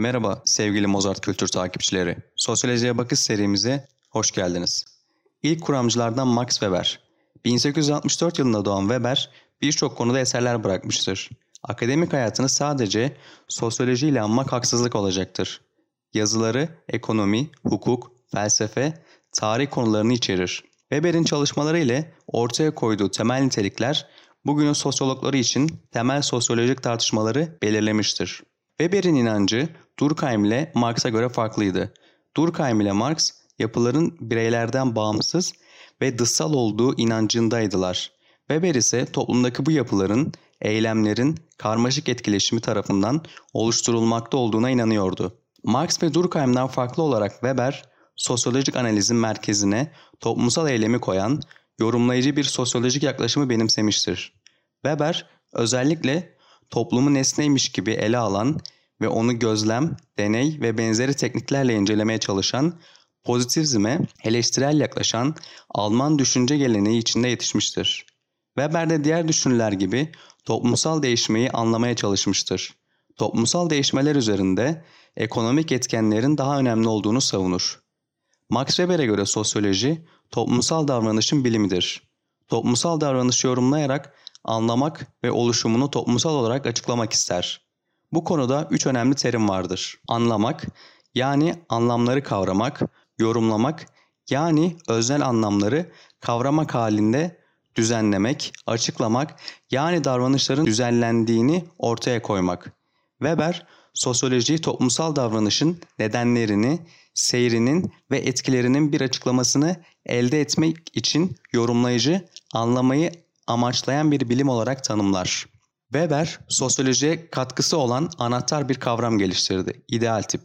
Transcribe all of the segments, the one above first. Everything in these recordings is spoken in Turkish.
Merhaba sevgili Mozart kültür takipçileri. Sosyolojiye bakış serimize hoş geldiniz. İlk kuramcılardan Max Weber. 1864 yılında doğan Weber birçok konuda eserler bırakmıştır. Akademik hayatını sadece sosyolojiyle anmak haksızlık olacaktır. Yazıları ekonomi, hukuk, felsefe, tarih konularını içerir. Weber'in çalışmaları ile ortaya koyduğu temel nitelikler bugünün sosyologları için temel sosyolojik tartışmaları belirlemiştir. Weber'in inancı Durkheim ile Marx'a göre farklıydı. Durkheim ile Marx yapıların bireylerden bağımsız ve dışsal olduğu inancındaydılar. Weber ise toplumdaki bu yapıların, eylemlerin karmaşık etkileşimi tarafından oluşturulmakta olduğuna inanıyordu. Marx ve Durkheim'den farklı olarak Weber, sosyolojik analizin merkezine toplumsal eylemi koyan, yorumlayıcı bir sosyolojik yaklaşımı benimsemiştir. Weber özellikle toplumu nesneymiş gibi ele alan ve onu gözlem, deney ve benzeri tekniklerle incelemeye çalışan, pozitivizme eleştirel yaklaşan Alman düşünce geleneği içinde yetişmiştir. Weber de diğer düşünürler gibi toplumsal değişmeyi anlamaya çalışmıştır. Toplumsal değişmeler üzerinde ekonomik etkenlerin daha önemli olduğunu savunur. Max Weber'e göre sosyoloji toplumsal davranışın bilimidir. Toplumsal davranışı yorumlayarak anlamak ve oluşumunu toplumsal olarak açıklamak ister. Bu konuda üç önemli terim vardır. Anlamak, yani anlamları kavramak, yorumlamak, yani öznel anlamları kavramak halinde düzenlemek, açıklamak, yani davranışların düzenlendiğini ortaya koymak. Weber, sosyolojiyi toplumsal davranışın nedenlerini, seyrinin ve etkilerinin bir açıklamasını elde etmek için yorumlayıcı, anlamayı amaçlayan bir bilim olarak tanımlar. Weber, sosyolojiye katkısı olan anahtar bir kavram geliştirdi, ideal tip.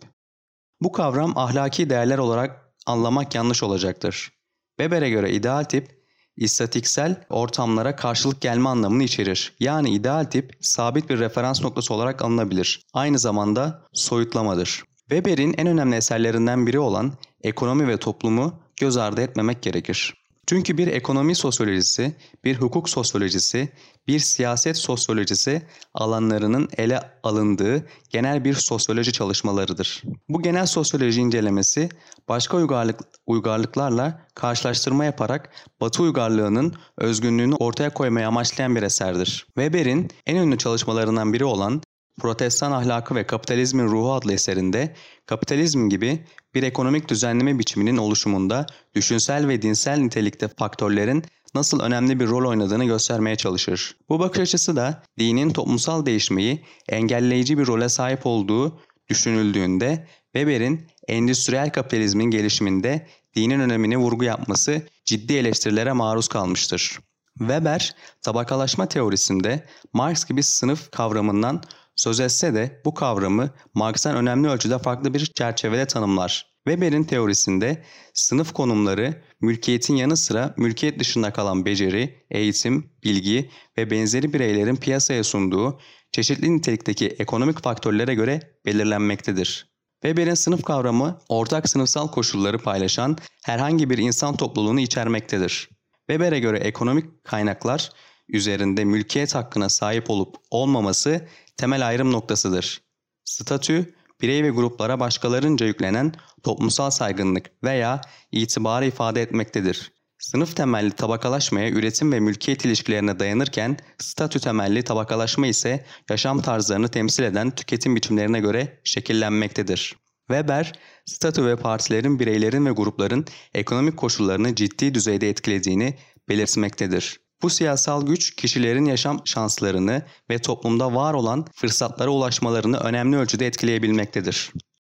Bu kavram ahlaki değerler olarak anlamak yanlış olacaktır. Weber'e göre ideal tip, istatiksel ortamlara karşılık gelme anlamını içerir. Yani ideal tip sabit bir referans noktası olarak alınabilir. Aynı zamanda soyutlamadır. Weber'in en önemli eserlerinden biri olan Ekonomi ve Toplumu göz ardı etmemek gerekir. Çünkü bir ekonomi sosyolojisi, bir hukuk sosyolojisi, bir siyaset sosyolojisi alanlarının ele alındığı genel bir sosyoloji çalışmalarıdır. Bu genel sosyoloji incelemesi başka uygarlık, uygarlıklarla karşılaştırma yaparak Batı uygarlığının özgünlüğünü ortaya koymaya amaçlayan bir eserdir. Weber'in en ünlü çalışmalarından biri olan Protestan Ahlakı ve Kapitalizmin Ruhu adlı eserinde kapitalizm gibi bir ekonomik düzenleme biçiminin oluşumunda düşünsel ve dinsel nitelikte faktörlerin nasıl önemli bir rol oynadığını göstermeye çalışır. Bu bakış açısı da dinin toplumsal değişmeyi engelleyici bir role sahip olduğu düşünüldüğünde Weber'in endüstriyel kapitalizmin gelişiminde dinin önemini vurgu yapması ciddi eleştirilere maruz kalmıştır. Weber, tabakalaşma teorisinde Marx gibi sınıf kavramından söz etse de bu kavramı Marx'tan önemli ölçüde farklı bir çerçevede tanımlar. Weber'in teorisinde sınıf konumları mülkiyetin yanı sıra mülkiyet dışında kalan beceri, eğitim, bilgi ve benzeri bireylerin piyasaya sunduğu çeşitli nitelikteki ekonomik faktörlere göre belirlenmektedir. Weber'in sınıf kavramı ortak sınıfsal koşulları paylaşan herhangi bir insan topluluğunu içermektedir. Weber'e göre ekonomik kaynaklar üzerinde mülkiyet hakkına sahip olup olmaması temel ayrım noktasıdır. Statü, birey ve gruplara başkalarınca yüklenen toplumsal saygınlık veya itibarı ifade etmektedir. Sınıf temelli tabakalaşmaya üretim ve mülkiyet ilişkilerine dayanırken statü temelli tabakalaşma ise yaşam tarzlarını temsil eden tüketim biçimlerine göre şekillenmektedir. Weber, statü ve partilerin bireylerin ve grupların ekonomik koşullarını ciddi düzeyde etkilediğini belirtmektedir. Bu siyasal güç kişilerin yaşam şanslarını ve toplumda var olan fırsatlara ulaşmalarını önemli ölçüde etkileyebilmektedir.